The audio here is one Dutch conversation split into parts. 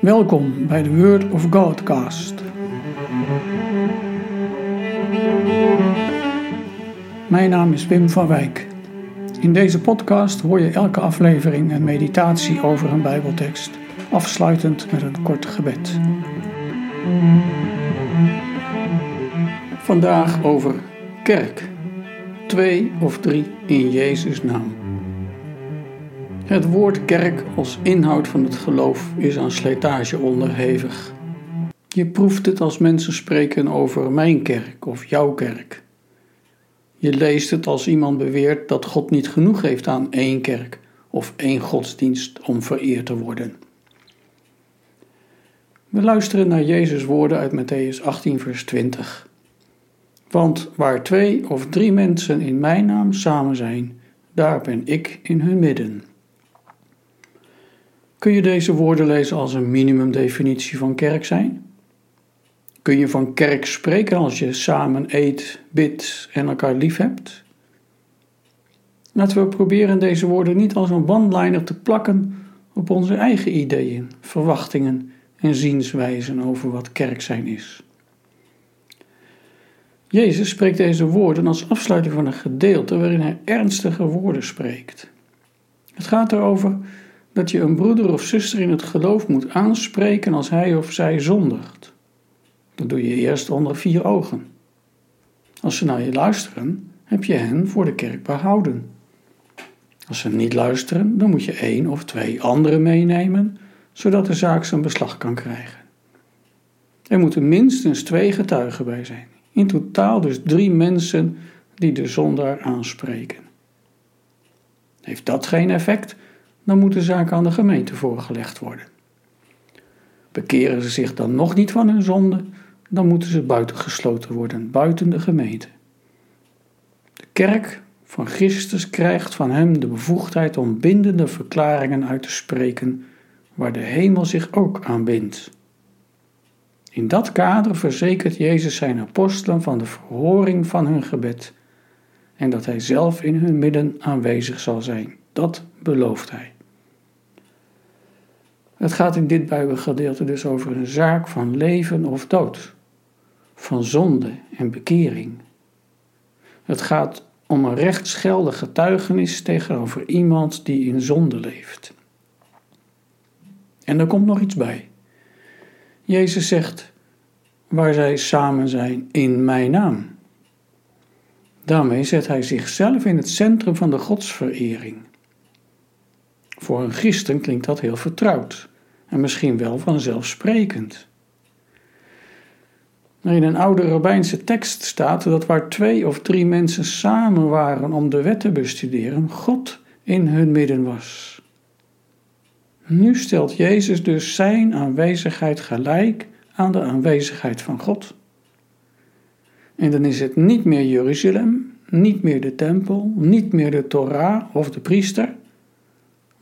Welkom bij de Word of Godcast. Mijn naam is Wim van Wijk. In deze podcast hoor je elke aflevering een meditatie over een Bijbeltekst, afsluitend met een kort gebed. Vandaag over kerk. Twee of drie in Jezus' naam. Het woord kerk als inhoud van het geloof is aan slijtage onderhevig. Je proeft het als mensen spreken over mijn kerk of jouw kerk. Je leest het als iemand beweert dat God niet genoeg heeft aan één kerk of één godsdienst om vereerd te worden. We luisteren naar Jezus' woorden uit Matthäus 18, vers 20. Want waar twee of drie mensen in mijn naam samen zijn, daar ben ik in hun midden. Kun je deze woorden lezen als een minimumdefinitie van kerk zijn? Kun je van kerk spreken als je samen eet, bidt en elkaar lief hebt? Laten we proberen deze woorden niet als een bandliner te plakken op onze eigen ideeën, verwachtingen en zienswijzen over wat kerk zijn is. Jezus spreekt deze woorden als afsluiting van een gedeelte waarin hij ernstige woorden spreekt. Het gaat erover dat je een broeder of zuster in het geloof moet aanspreken als hij of zij zondigt. Dat doe je eerst onder vier ogen. Als ze naar je luisteren, heb je hen voor de kerk behouden. Als ze niet luisteren, dan moet je één of twee anderen meenemen, zodat de zaak zijn beslag kan krijgen. Er moeten minstens twee getuigen bij zijn. In totaal dus drie mensen die de zondaar aanspreken. Heeft dat geen effect, dan moet de zaak aan de gemeente voorgelegd worden. Bekeren ze zich dan nog niet van hun zonde, dan moeten ze buitengesloten worden, buiten de gemeente. De kerk van Christus krijgt van hem de bevoegdheid om bindende verklaringen uit te spreken, waar de hemel zich ook aan bindt. In dat kader verzekert Jezus zijn apostelen van de verhoring van hun gebed en dat hij zelf in hun midden aanwezig zal zijn. Dat belooft hij. Het gaat in dit Bijbelgedeelte dus over een zaak van leven of dood, van zonde en bekering. Het gaat om een rechtsgeldig getuigenis tegenover iemand die in zonde leeft. En er komt nog iets bij. Jezus zegt, waar zij samen zijn in mijn naam. Daarmee zet hij zichzelf in het centrum van de godsverering. Voor een christen klinkt dat heel vertrouwd en misschien wel vanzelfsprekend. Maar in een oude rabbijnse tekst staat dat waar twee of drie mensen samen waren om de wet te bestuderen, God in hun midden was. Nu stelt Jezus dus zijn aanwezigheid gelijk aan de aanwezigheid van God. En dan is het niet meer Jeruzalem, niet meer de tempel, niet meer de Torah of de priester,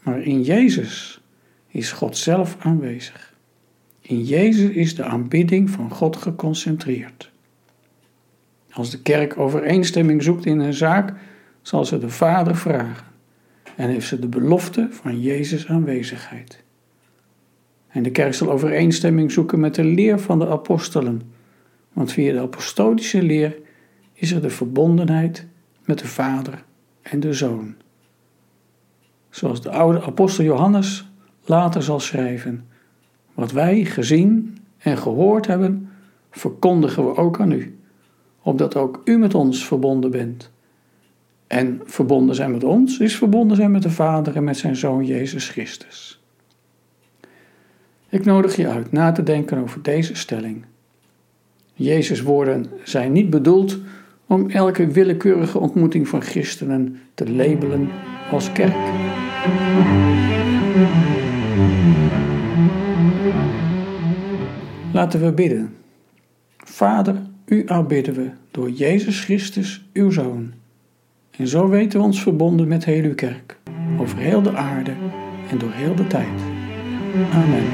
maar in Jezus is God zelf aanwezig. In Jezus is de aanbidding van God geconcentreerd. Als de kerk overeenstemming zoekt in een zaak, zal ze de Vader vragen en heeft ze de belofte van Jezus aanwezigheid. En de kerk zal overeenstemming zoeken met de leer van de apostelen, want via de apostolische leer is er de verbondenheid met de Vader en de Zoon. Zoals de oude apostel Johannes later zal schrijven. Wat wij gezien en gehoord hebben, verkondigen we ook aan u, opdat ook u met ons verbonden bent. En verbonden zijn met ons is verbonden zijn met de Vader en met zijn Zoon Jezus Christus. Ik nodig je uit na te denken over deze stelling. Jezus' woorden zijn niet bedoeld om elke willekeurige ontmoeting van christenen te labelen als kerk. Laten we bidden. Vader, u aanbidden we door Jezus Christus, uw Zoon. En zo weten we ons verbonden met heel uw kerk, over heel de aarde en door heel de tijd. Amen.